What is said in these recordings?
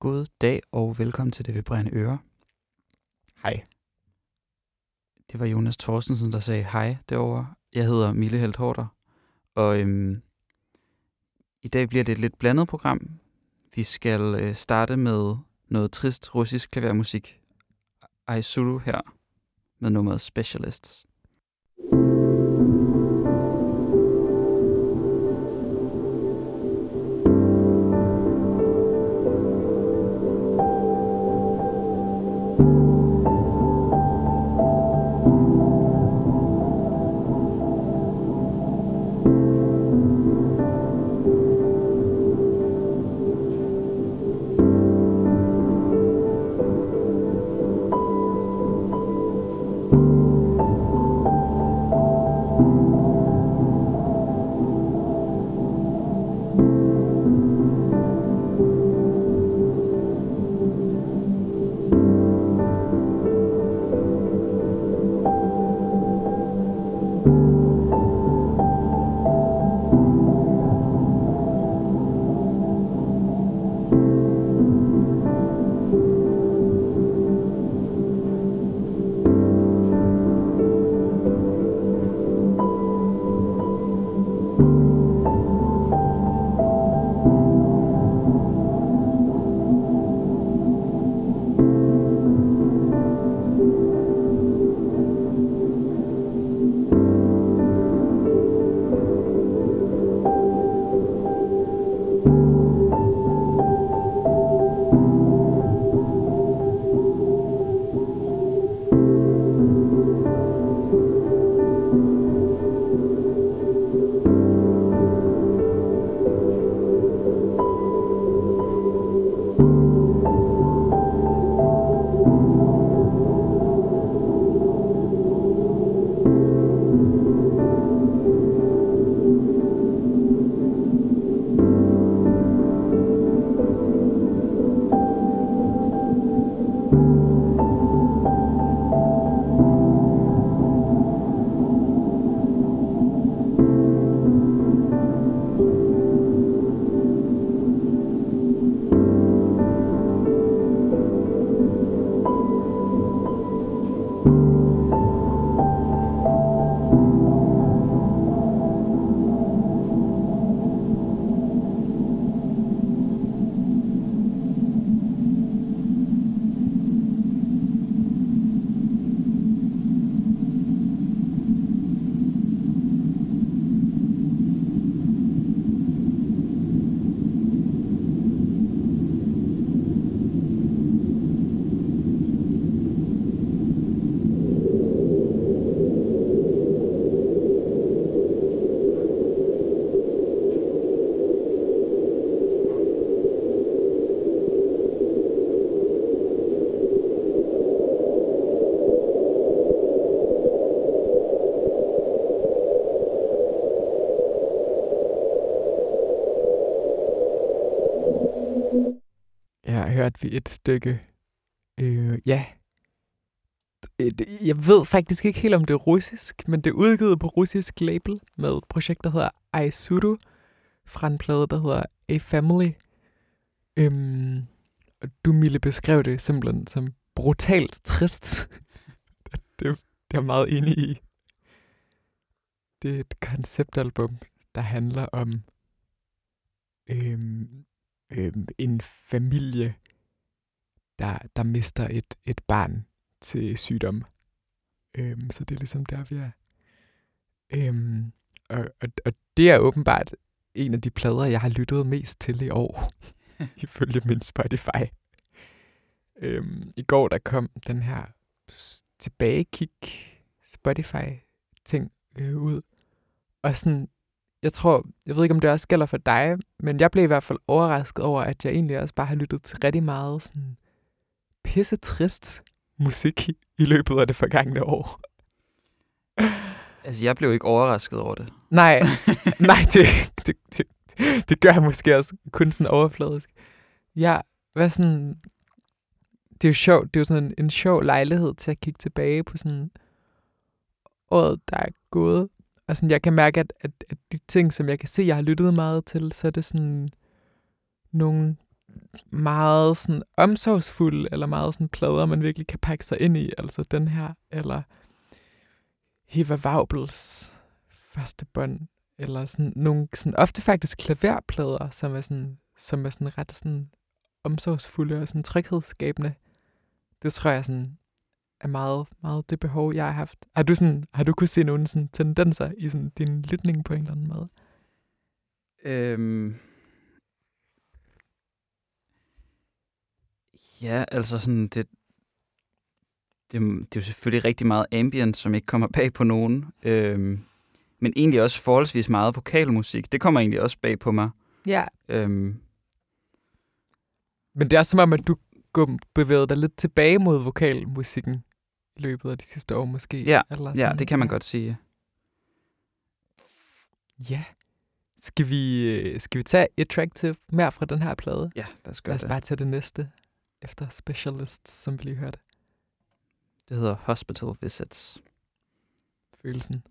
God dag og velkommen til Det Vibrerende Øre. Hej. Det var Jonas Thorstensen, der sagde hej derovre. Jeg hedder Mille Helt Hårder, og øhm, i dag bliver det et lidt blandet program. Vi skal øh, starte med noget trist russisk klavermusik. Aizuru her med nummeret Specialists. Her hørte vi et stykke, øh, ja, øh, jeg ved faktisk ikke helt, om det er russisk, men det er udgivet på russisk label med et projekt, der hedder Aisuru, fra en plade, der hedder A Family. Øhm, og du, Mille, beskrev det simpelthen som brutalt trist. det, det er jeg meget enig i. Det er et konceptalbum, der handler om øhm, øhm, en familie, der, der mister et, et barn til sygdom. Øhm, så det er ligesom der, vi er. Øhm, og, og, og det er åbenbart en af de plader, jeg har lyttet mest til i år, ifølge min Spotify. Øhm, I går der kom den her tilbagekig Spotify-ting øh, ud. Og sådan, jeg tror, jeg ved ikke, om det også gælder for dig, men jeg blev i hvert fald overrasket over, at jeg egentlig også bare har lyttet til rigtig meget sådan pisse trist musik i løbet af det forgangne år. Altså, jeg blev ikke overrasket over det. Nej, nej, det, det, det, det gør jeg måske også kun sådan overfladisk. Ja, hvad sådan... Det er jo sjovt, det er jo sådan en, en sjov lejlighed til at kigge tilbage på sådan året, der er gået. Og sådan, jeg kan mærke, at, at, at de ting, som jeg kan se, jeg har lyttet meget til, så er det sådan nogle meget sådan omsorgsfulde, eller meget sådan plader, man virkelig kan pakke sig ind i. Altså den her, eller Heva Vaubels første bånd, eller sådan nogle, sådan ofte faktisk klaverplader, som er sådan, som er sådan ret sådan omsorgsfulde og sådan tryghedsskabende. Det tror jeg sådan er meget, meget det behov, jeg har haft. Har du, sådan, har du kunne se nogle sådan tendenser i sådan din lytning på en eller anden måde? Øhm, ja, altså sådan, det, det, det er jo selvfølgelig rigtig meget ambient, som ikke kommer bag på nogen. Øhm, men egentlig også forholdsvis meget vokalmusik. Det kommer egentlig også bag på mig. Ja. Øhm, Men det er som om, at du går- bevægede dig lidt tilbage mod vokalmusikken i løbet af de sidste år måske. Ja, eller ja, det kan man godt sige. Ja. Skal vi, øh, skal vi tage et track til mere fra den her plade? Ja, lad os Lad gøre os det. bare tage det næste efter Specialists, som vi lige hørte. Det hedder Hospital Visits. Følelsen.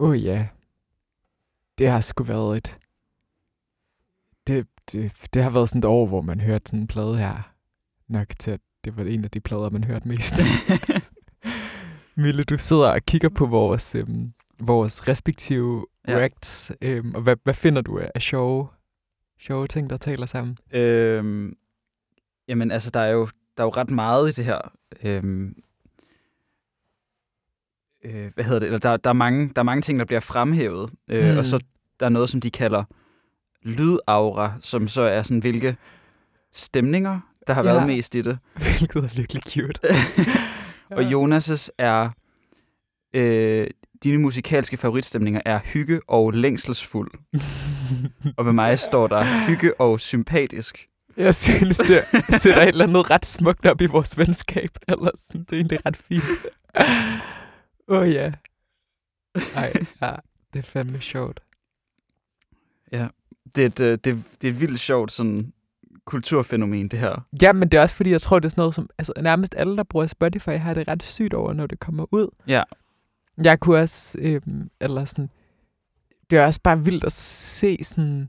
Åh oh, ja. Det har sgu været et... Det, det, det har været sådan et år, hvor man hørte sådan en plade her. Nok til, at det var en af de plader, man hørte mest. Mille, du sidder og kigger på vores, øhm, vores respektive Ja. reacts. Øhm, og hvad, hvad finder du af sjove, sjove ting, der taler sammen? Øhm, jamen, altså, der er, jo, der er jo ret meget i det her. Øhm, øh, hvad hedder det? Eller der, der, er mange, der er mange ting, der bliver fremhævet. Øh, Mm. Og så der er noget, som de kalder lydaura, som så er sådan, hvilke stemninger, der har Ja. været mest i det. Hvilket er virkelig cute. Og Jonas' er... Øh, dine musikalske favoritstemninger er hygge og længselsfuld. Og ved mig står der hygge og sympatisk. Jeg synes, det sætter et eller andet ret smukt op i vores venskab. Eller sådan. Det er egentlig ret fint. Åh oh, ja. Ej, ja. Det er fandme sjovt. Det er et, øh, det, det er et vildt sjovt sådan, kulturfænomen, det her. Ja, men det er også fordi, jeg tror, det er sådan noget som... Altså, nærmest alle, der bruger Spotify, har det ret sygt over, når det kommer ud. Ja. Jeg kunne også... Øhm, eller sådan... Det er også bare vildt at se sådan...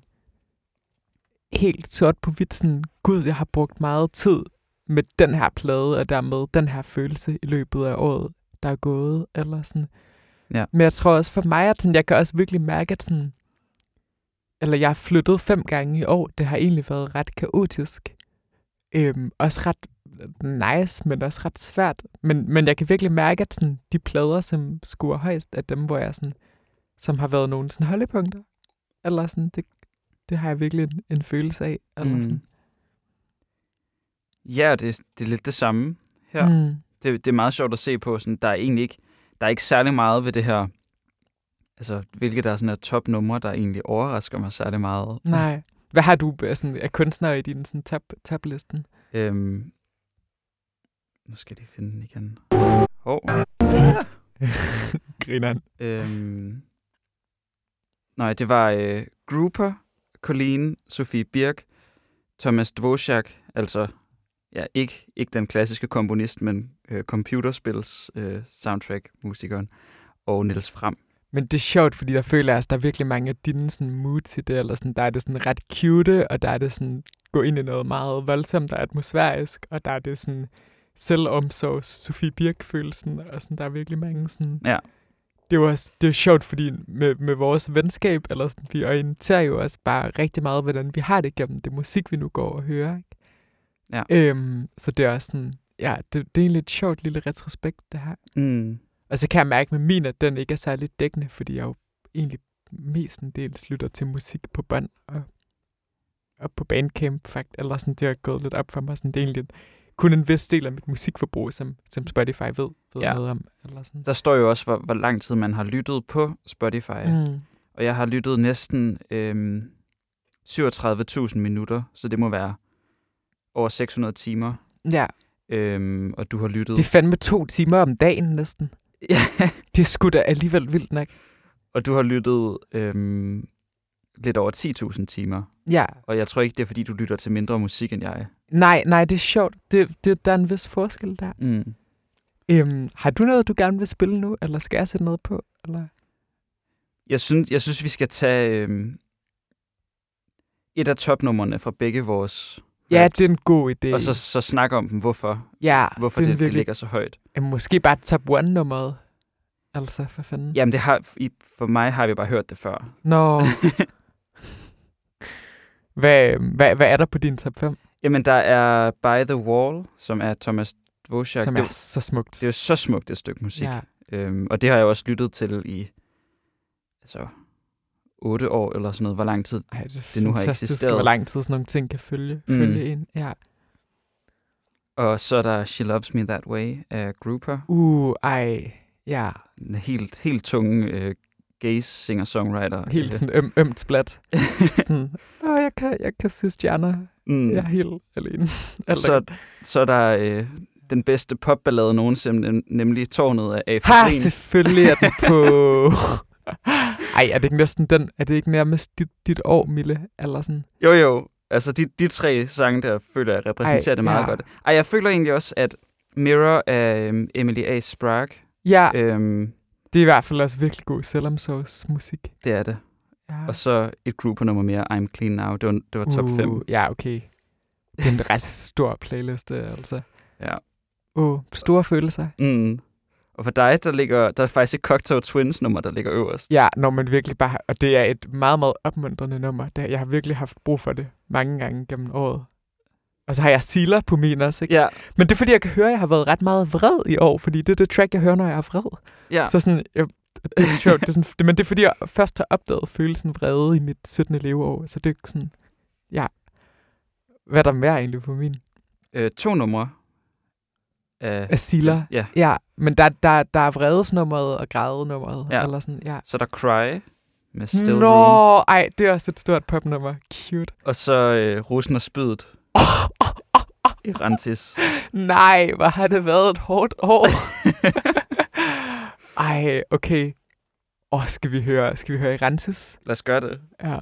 Helt sort på hvidt sådan... Gud, jeg har brugt meget tid med den her plade, og dermed den her følelse i løbet af året, der er gået, eller sådan. Ja. Men jeg tror også for mig, at sådan, jeg kan også virkelig mærke, at sådan, eller jeg har flyttet fem gange i år. Det har egentlig været ret kaotisk. Øhm, også ret nice, men også ret svært. Men, men jeg kan virkelig mærke, at sådan, de plader, som skuer højst, er dem, hvor jeg sådan, som har været nogle sådan holdepunkter. Eller sådan, det, det har jeg virkelig en, en følelse af. Eller Mm. sådan. Ja, det, det er lidt det samme her. Mm. Det, det er meget sjovt at se på. Sådan, der er egentlig ikke, der er ikke særlig meget ved det her, altså hvilke der er sådan er topnumre, der egentlig overrasker mig særlig meget. Nej. Hvad har du af, sådan, af kunstnere i din sådan, top, toplisten? Øhm, nu skal jeg lige finde den igen. Hov. Grineren. Øhm, nej, det var øh, Grouper, Colleen, Sofie Birk, Thomas Dvorak, altså ja, ikke, ikke den klassiske komponist, men øh, computerspils øh, soundtrack-musikeren, og Niels Frem. Men det er sjovt, fordi der føler jeg, at der er virkelig mange af dine sådan, moods i det, eller sådan, der er det sådan ret cute, og der er det sådan, gå ind i noget meget voldsomt og atmosfærisk, og der er det sådan selvomsorgs Sofie Birk-følelsen, og sådan, der er virkelig mange sådan... Ja. Det er også, det jo sjovt, fordi med, med vores venskab, eller sådan, vi orienterer jo også bare rigtig meget, hvordan vi har det gennem det musik, vi nu går og hører, ikke? Ja. Øhm, så det er også sådan, ja, det, det er egentlig et sjovt lille retrospekt, det her. Mm. Og så kan jeg mærke med min, at den ikke er særlig dækkende, fordi jeg jo egentlig mest en del lytter til musik på bånd og, og på Bandcamp, faktisk. Eller sådan, det har gået lidt op for mig. Sådan, det er egentlig kun en vis del af mit musikforbrug, som, som Spotify ved, ved Ja. noget om. Eller sådan. Der står jo også, hvor, hvor lang tid man har lyttet på Spotify. Mm. Mm. Og jeg har lyttet næsten øhm, 37.000 minutter, så det må være over 600 timer. Ja, Øhm, og du har lyttet... det er fandme to timer om dagen næsten. Ja, Det er sgu da alligevel vildt nok. og du har lyttet øhm, lidt over 10.000 timer. Ja, Og jeg tror ikke, det er, fordi du lytter til mindre musik end jeg. nej, nej, det er sjovt. Det, det, der er en vis forskel der. Mm. Øhm, har du noget, du gerne vil spille nu, eller skal jeg sætte noget på? Eller? Jeg, synes, jeg synes, vi skal tage øhm, et af topnumrene fra begge vores Ja, det er en god idé. og så, så snakke om dem, hvorfor, ja, hvorfor det, en det, det ligger så højt. Jamen, måske bare top one-nummeret. Altså, for fanden. Jamen, det har, for mig har vi bare hørt det før. Nå. hvad, hvad, hvad er der på din top 5, Jamen, der er By the Wall, som er Thomas Dvorak. som det, er så smukt? det er jo så smukt et stykke musik. ja. Øhm, og det har jeg også lyttet til i altså, otte år eller sådan noget. Hvor lang tid Ej, det, det nu har eksisteret. Hvor lang tid sådan nogle ting kan følge, Mm. følge ind. Ja. Og så er der She Loves Me That Way af Grouper. Uh, ej. Ja, En helt, helt tunge øh, gaze singer-songwriter. helt sådan øm, ømt splat. sådan, åh, jeg kan, jeg kan se stjerner. mm. Jeg er helt alene. Så, så er der øh, den bedste popballade nogensinde, nem- nemlig Tårnet af Ha, Afrin. selvfølgelig er den på... Ej, er det ikke næsten den? Er det ikke nærmest dit, dit år, Mille? Eller sådan? Jo, jo. Altså, de, de tre sange der, føler jeg repræsenterer Ej, det meget ja. godt. Ej, jeg føler egentlig også, at Mirror af øhm, Emily A. Sprague Ja, øhm, Det er i hvert fald også virkelig god selvomsorgsmusik. Det er det. Ja. Og så et group på nummer mere, I'm Clean Now. Det var, det var top 5. Uh, ja, okay. Det er en ret stor playliste, altså. Ja. Åh, uh, store følelser. Mm. Og for dig, der, ligger, der er faktisk et Cocktail Twins nummer, der ligger øverst. Ja, når man virkelig bare... Og det er et meget, meget opmuntrende nummer. Det, jeg har virkelig haft brug for det mange gange gennem året. Og så har jeg Sila på min også, ikke? Ja, Men det er fordi, jeg kan høre, at jeg har været ret meget vred i år, fordi det er det track, jeg hører, når jeg er vred. ja. Så sådan, jeg, det er sjovt. Det er sådan, men det er fordi, jeg først har opdaget følelsen vrede i mit 17. leveår. Så det er sådan, ja. Hvad er der mere egentlig på min? Øh, to numre. Af, Af Sila. Ja. Ja, men der, der, der er vredesnummeret og grædenummeret. Ja. Eller sådan, ja. Så er der Cry med Still Nå, Room. ej, det er også et stort popnummer. Cute. Og så øh, Russen og Spydet i Rantis. Nej, hvor har det været et hårdt år. ej, okay. Åh, oh, skal vi høre, skal vi høre Irantis? Lad os gøre det. Ja.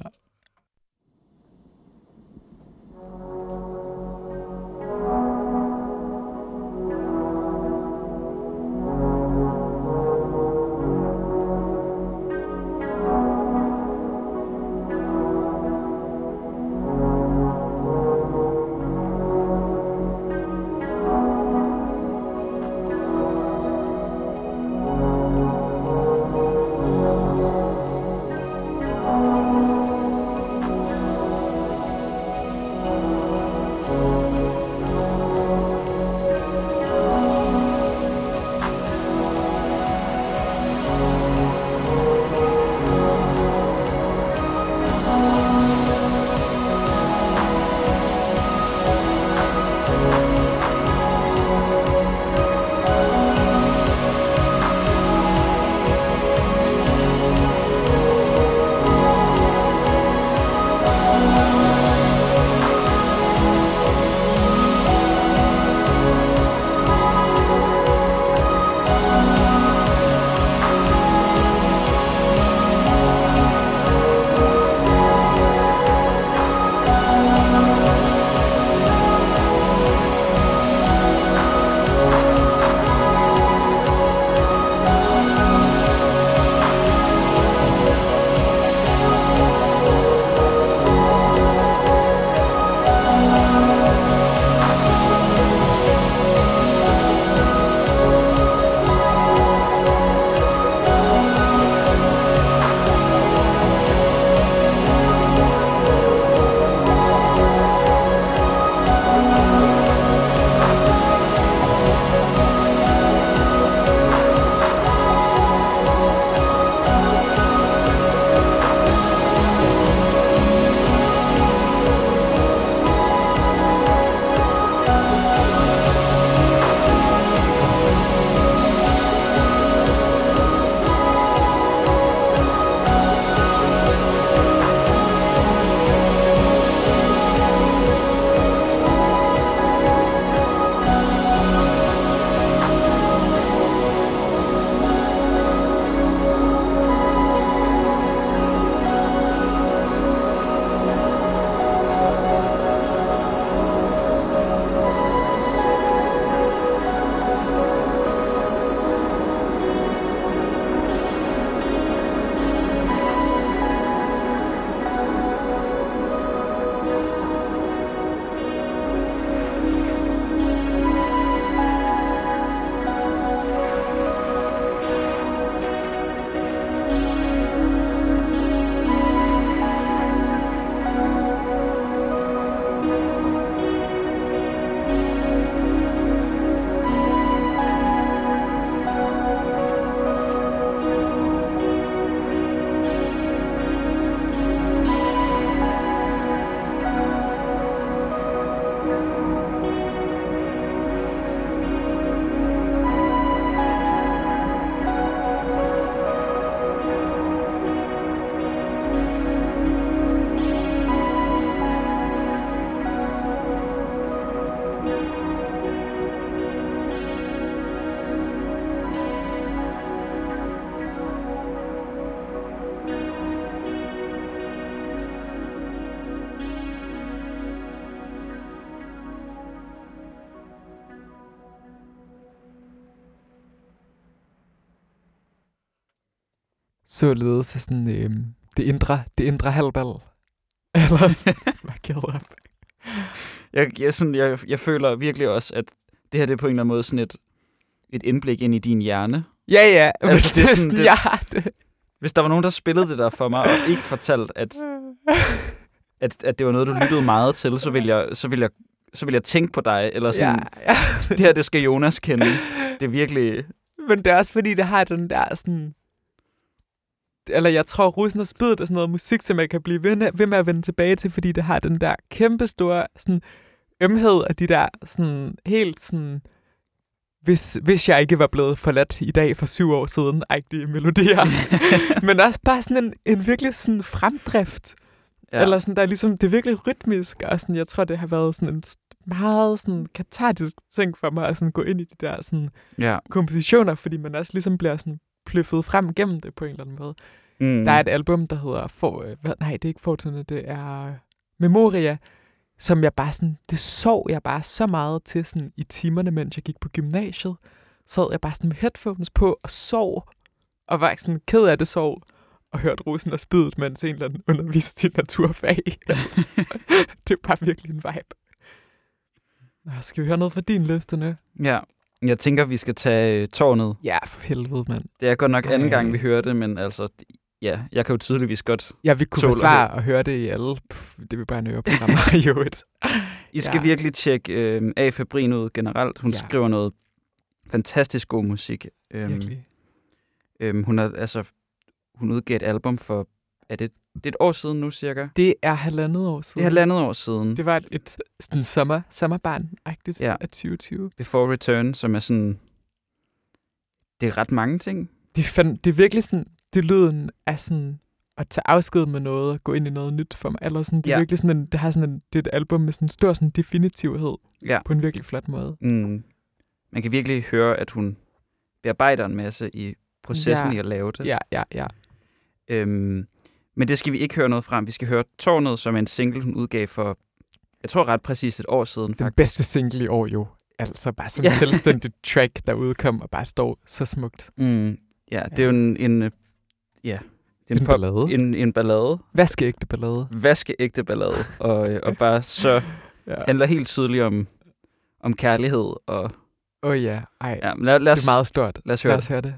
Således sådan, øh, det indre, det indre halvbal. Ellers, hvad kalder jeg Jeg, jeg, sådan, jeg, jeg føler virkelig også, at det her det er på en eller anden måde sådan et, et indblik ind i din hjerne. Ja, ja. Altså, det det er sådan- det- har det. Hvis der var nogen, der spillede det der for mig, og ikke fortalt, at, at, at det var noget, du lyttede meget til, så ville jeg, så ville jeg, så ville jeg tænke på dig, eller sådan, ja, ja. det her, det skal Jonas kende. Det er virkelig... Men det er også fordi, det har den der sådan... Eller jeg tror, russen og spydet er sådan noget musik, som jeg kan blive ved, ved med at vende tilbage til, fordi det har den der kæmpe store sådan, ømhed af de der sådan, helt sådan... Hvis, hvis jeg ikke var blevet forladt i dag for syv år siden, agtige melodier. Men også bare sådan en, en virkelig sådan fremdrift. Ja. Eller sådan, der er ligesom, det er virkelig rytmisk, og sådan, jeg tror, det har været sådan en meget sådan katartisk ting for mig at sådan gå ind i de der sådan ja. kompositioner, fordi man også ligesom bliver sådan pløffet frem gennem det på en eller anden måde. Mm. Mm. Der er et album, der hedder, for, øh, hvad, nej, det er ikke Fortuna, det er Memoria, som jeg bare sådan, det sov jeg bare så meget til sådan i timerne, mens jeg gik på gymnasiet. Sad jeg bare sådan med headphones på og sov, og var sådan ked af det sov, og hørte rusen og spydet, mens en eller anden underviste i naturfag. det er bare virkelig en vibe. Nå, skal vi høre noget fra din liste nu? Ja. Jeg tænker, vi skal tage øh, tårnet. Ja, for helvede, mand. Det er godt nok anden Ej. gang, vi hører det, men altså, ja, jeg kan jo tydeligvis godt... Ja, vi kunne forsvare at høre det i alle. Pff, det vil bare nøre programmer i øvrigt. I skal Ja. virkelig tjekke øh, A. Fabrin ud generelt. Hun Ja. skriver noget fantastisk god musik. Øhm, Virkelig. øhm, hun, har, altså, hun udgav et album for... Er det, det er et år siden nu, cirka? Det er halvandet år siden. Det er halvandet år siden. Det var et, et sådan sommer, sommerbarn-agtigt Ja. af 2020. Before Return, som er sådan... Det er ret mange ting. Det, fand, det er virkelig sådan, det lyden af sådan at tage afsked med noget og gå ind i noget nyt for mig. Eller sådan, det er Ja. ja. virkelig sådan en, det har sådan en, det er et album med sådan en stor sådan definitivhed Ja. på en virkelig flot måde. Mm. Man kan virkelig høre, at hun bearbejder en masse i processen Ja. i at lave det. Ja, ja, ja. Øhm, men det skal vi ikke høre noget frem. Vi skal høre Tårnet, som er en single, hun udgav for, jeg tror ret præcis et år siden. Den Faktisk. bedste single i år jo. Altså bare som Ja. ja. selvstændigt track, der udkom og bare står så smukt. Mm, ja, det er jo en, en øh, ja, det er En ballade. En, en ballade. Vaskeægte ballade. Vaskeægte ballade. og, øh, og bare så Ja. handler helt tydeligt om, om kærlighed. Og, Åh oh, ja, ej. ja, lad, lad os, det er meget stort. lad os høre Lad os høre det.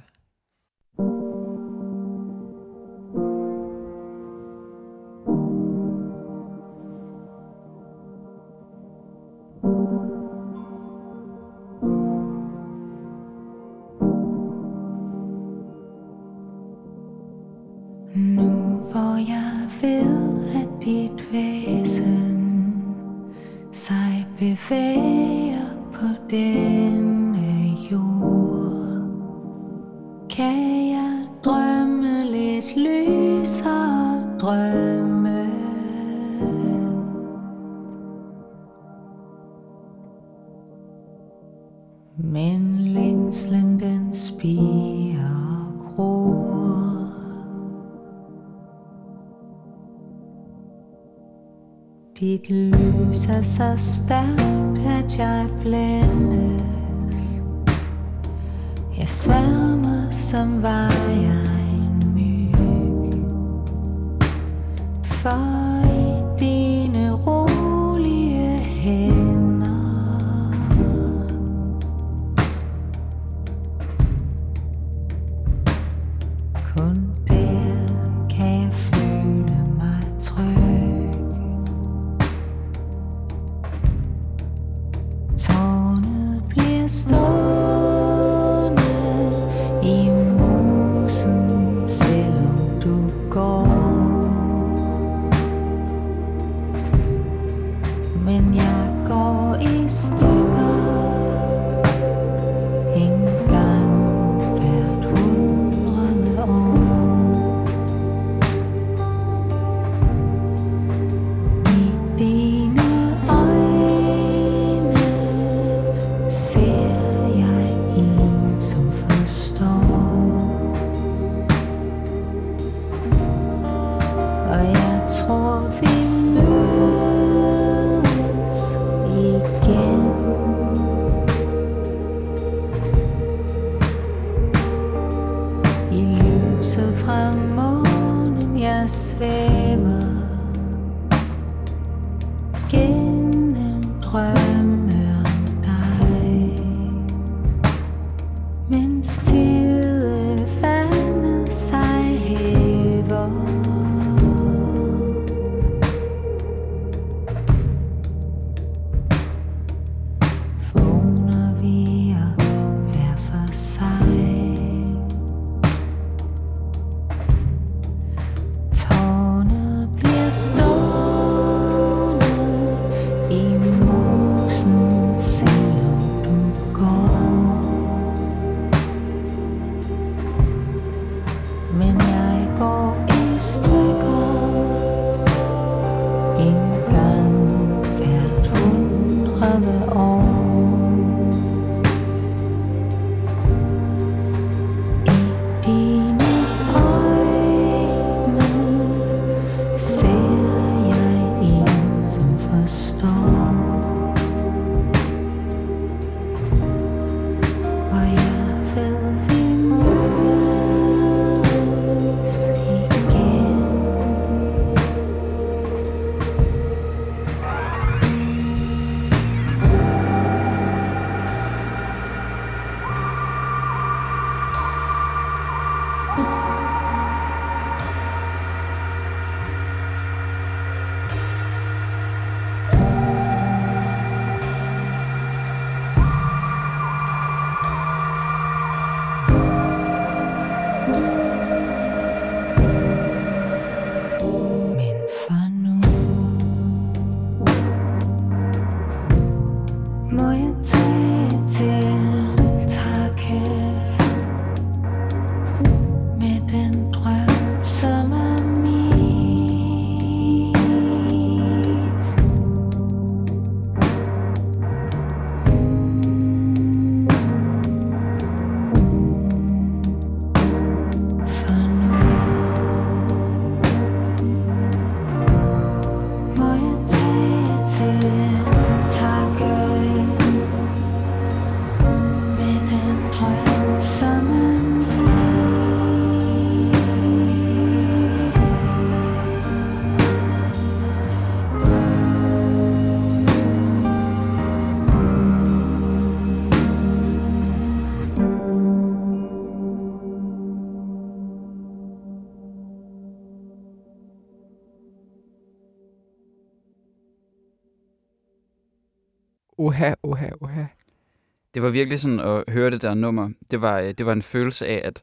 Det var virkelig sådan at høre det der nummer. Det var, øh, det var en følelse af, at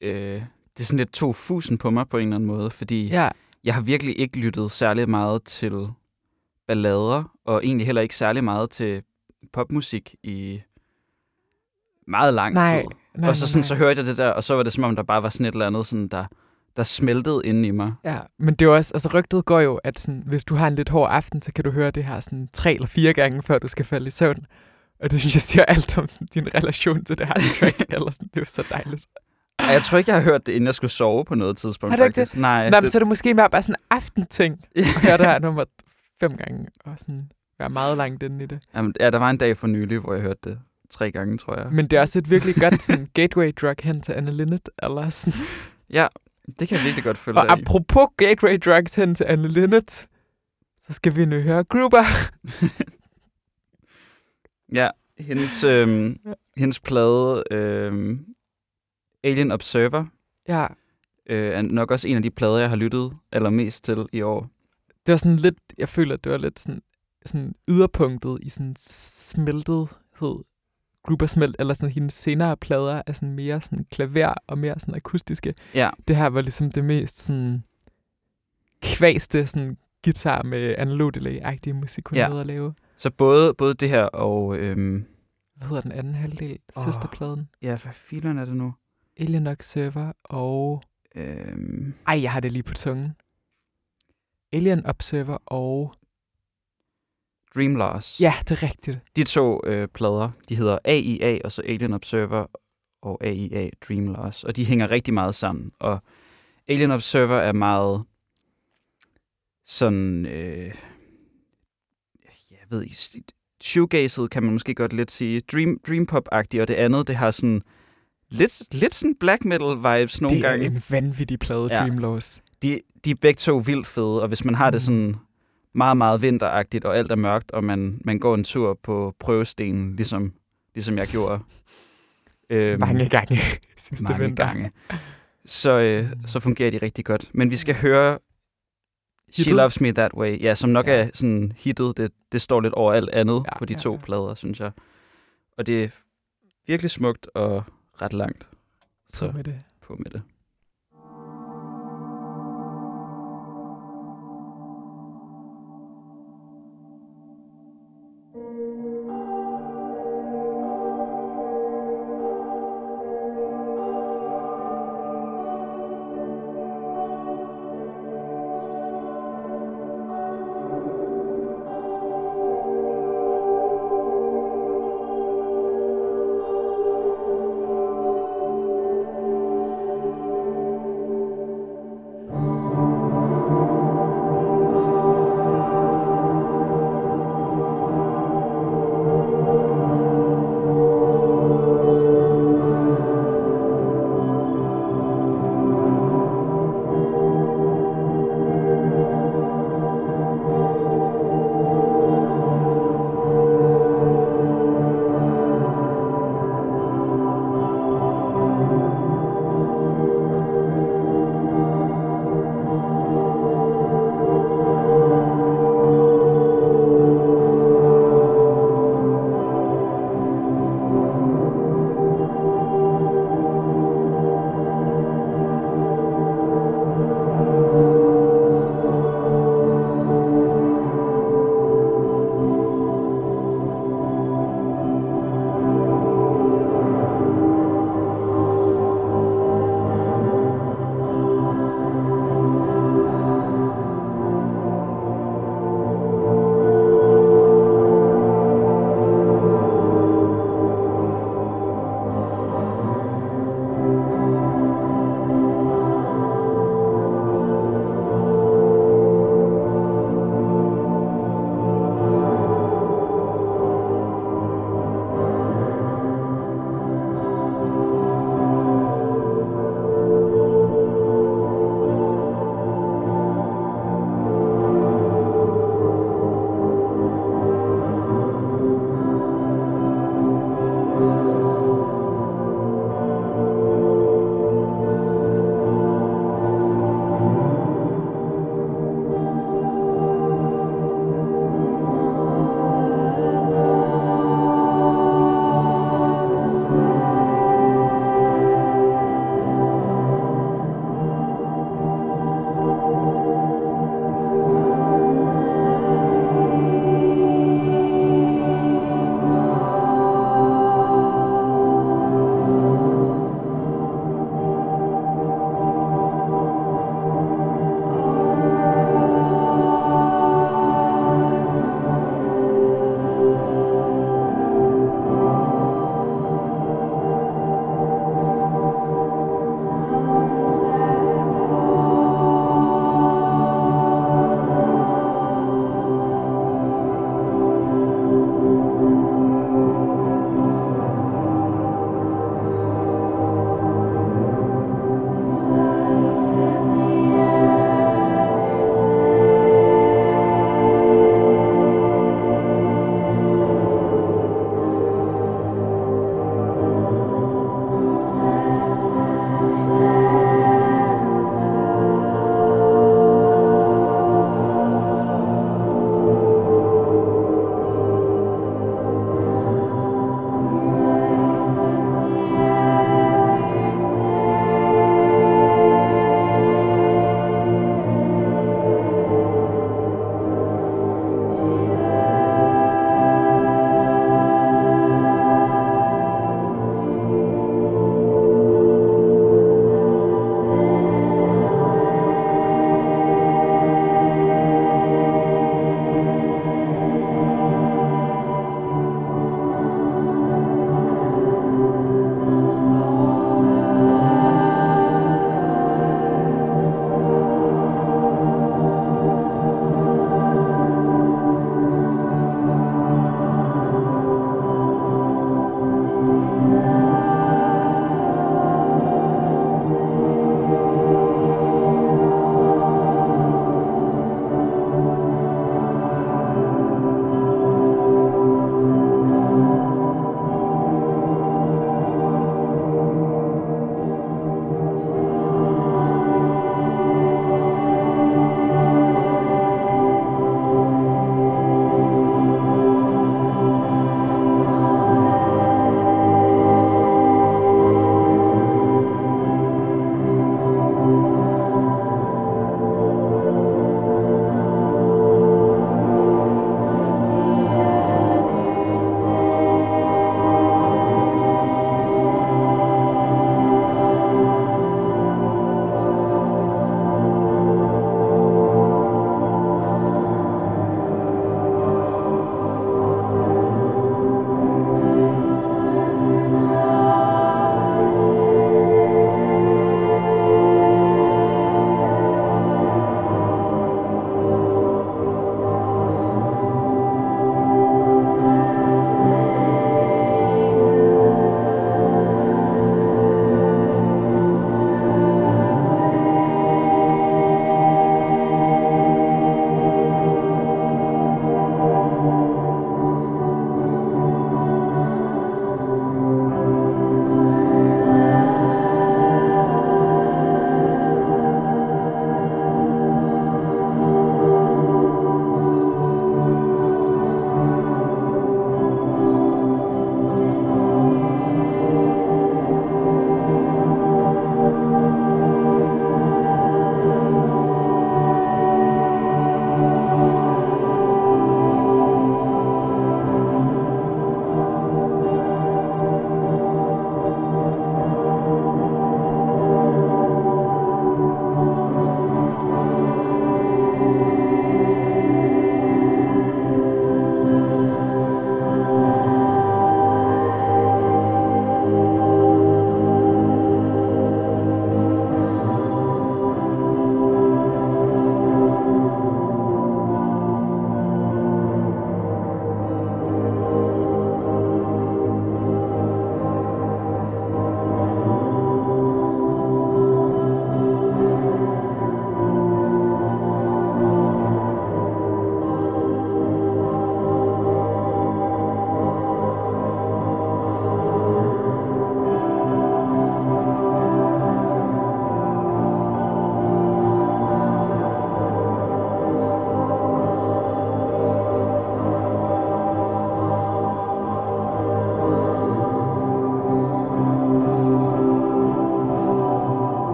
øh, det sådan lidt tog fusen på mig på en eller anden måde, fordi Ja, jeg har virkelig ikke lyttet særlig meget til ballader, og egentlig heller ikke særlig meget til popmusik i meget lang nej. tid. nej og så, sådan, nej. så hørte jeg det der, og så var det som om, der bare var sådan et eller andet, sådan, der, der smeltede inde i mig. Ja, men det er også, altså rygtet går jo, at sådan, hvis du har en lidt hård aften, så kan du høre det her sådan tre eller fire gange, før du skal falde i søvn. Og det synes jeg siger alt om sådan, din relation til det her track. eller sådan, det er så dejligt. Ej, Jeg tror ikke, jeg har hørt det, inden jeg skulle sove på noget tidspunkt, Har du ikke faktisk. Nej, Nå, det, så er det måske mere bare sådan en aftenting, at høre det her nummer fem gange, og sådan være meget langt inde i det. jamen, ja, der var en dag for nylig, hvor jeg hørte det tre gange, tror jeg. Men det er også et virkelig godt sådan, gateway drug hen til Anne Linnet. Eller sådan. Ja, det kan jeg virkelig godt følge Og dig apropos gateway drugs hen til Anne Linnet, så skal vi nu høre Gruber. Ja, hendes, øhm, hendes plade øhm, Alien Observer Ja, øh, er nok også en af de plader, jeg har lyttet allermest til i år. det var sådan lidt, jeg føler, at det var lidt sådan, sådan yderpunktet i sådan smeltethed. Gruber smelt, eller sådan hendes senere plader er sådan mere sådan klaver og mere sådan akustiske. Ja, Det her var ligesom det mest sådan kvæste sådan guitar med analog delay-agtige musik, hun Ja. at lave. Så både, både det her og... Øhm, Hvad hedder den anden halvdel? Åh. Søsterpladen. ja, hvad filen er det nu? Alien Observer og... Øhm, Ej, jeg har det lige på tungen. Alien Observer og... Dream Loss. Ja, det er rigtigt. De to øh, plader, de hedder AIA, og så Alien Observer og AIA Dream Loss. Og de hænger rigtig meget sammen. Og Alien Observer er meget sådan... Øh, ved. Shoegazet kan man måske godt lidt sige. Dream, dream pop-agtigt, og det andet, det har sådan lidt, lidt sådan black metal vibes nogle det er gange. en vanvittig plade, Ja. ja. Dream Loss. de, de er begge to vildt fede, og hvis man har det Mm. sådan meget, meget vinteragtigt, og alt er mørkt, og man, man går en tur på prøvestenen, ligesom, ligesom jeg gjorde. Øhm, Mange gange sidste mange vinter. gange. Så, øh, så fungerer de rigtig godt. Men vi skal høre She Hittet? Loves Me That Way, ja, som nok Ja. er sådan hittet. Det, det står lidt over alt andet Ja, på de ja, to ja. plader, synes jeg. Og det er virkelig smukt og ret langt. Så Så med det. på med det.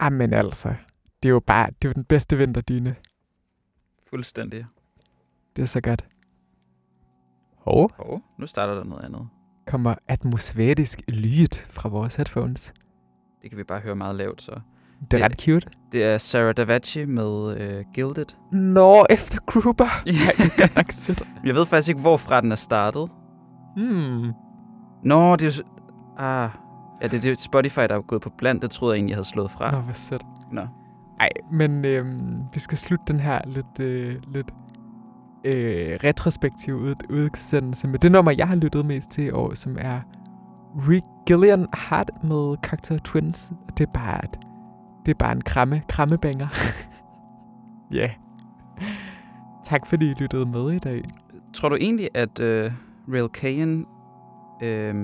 Amen altså. Det er jo bare det er jo den bedste vinterdyne. Fuldstændig. Det er så godt. Hov, Og nu starter der noget andet. kommer atmosfærisk lyd fra vores headphones. Det kan vi bare høre meget lavt, så. Det er Ja. ret cute. Det er Sarah Davachi med øh, Gilded. Nå, efter Gruber. Ja. Det er godt nok sødt. Jeg ved faktisk ikke, hvorfra den er startet. Hmm. Nå, det er jo... Ah, ja, det er det Spotify, der er gået på blandt. Det troede jeg egentlig, jeg havde slået fra. Nå, hvor sødt. Nå. Ej, men øhm, vi skal slutte den her lidt, øh, lidt øh, retrospektiv ud, udsendelse med det nummer, jeg har lyttet mest til i år, som er Rick Gillian Hart med Cocktail Twins. Og det er bare, et, det er bare en kramme, krammebanger. Ja. yeah. Tak fordi I lyttede med i dag. Tror du egentlig, at øh, Real Kayen øh,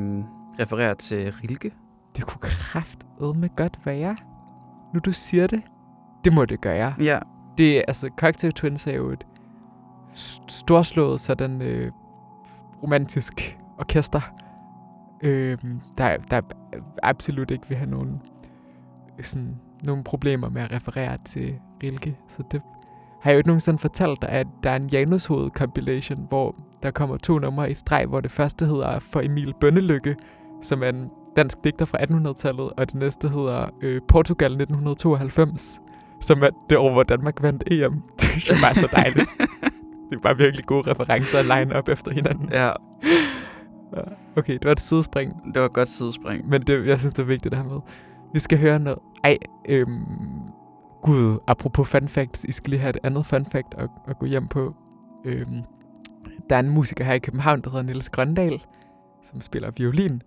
refererer til Rilke? Det kunne kraftedme godt være. Nu du siger det, det må det gøre. Ja. Det er, altså, Cocktail Twins er jo et st- storslået sådan øh, romantisk orkester, øh, der, der absolut ikke vil have nogen, sådan, nogen problemer med at referere til Rilke. Så det har jeg jo ikke nogensinde fortalt dig, at der er en Janus Hoved compilation, hvor der kommer to numre i streg, hvor det første hedder For Emil Bønnelykke, som er en dansk digter fra 1800-tallet, og det næste hedder øh, Portugal 1992, som er det år, hvor Danmark vandt EM. Det jeg bare er så dejligt. det er bare virkelig gode referencer at line op efter hinanden. ja, Okay, det var et sidespring, det var et godt sidespring. men det, jeg synes, det er vigtigt at have med. Vi skal høre noget. Ej, øhm, gud, apropos fun facts, I skal lige have et andet fun fact at, at gå hjem på. Øhm, der er en musiker her i København, der hedder Niels Grøndal, som spiller violin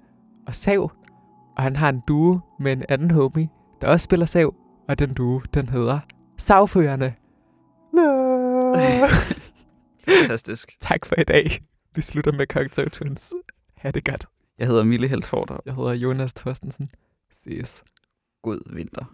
og sav, og han har en duo med en anden homie, der også spiller sav, og den duo, den hedder Savførerne. Fantastisk. tak for i dag. Vi slutter med Cocktail Twins. Ha' det godt. Jeg hedder Mille Heltforter. Jeg hedder Jonas Thorstensen. Ses. God vinter.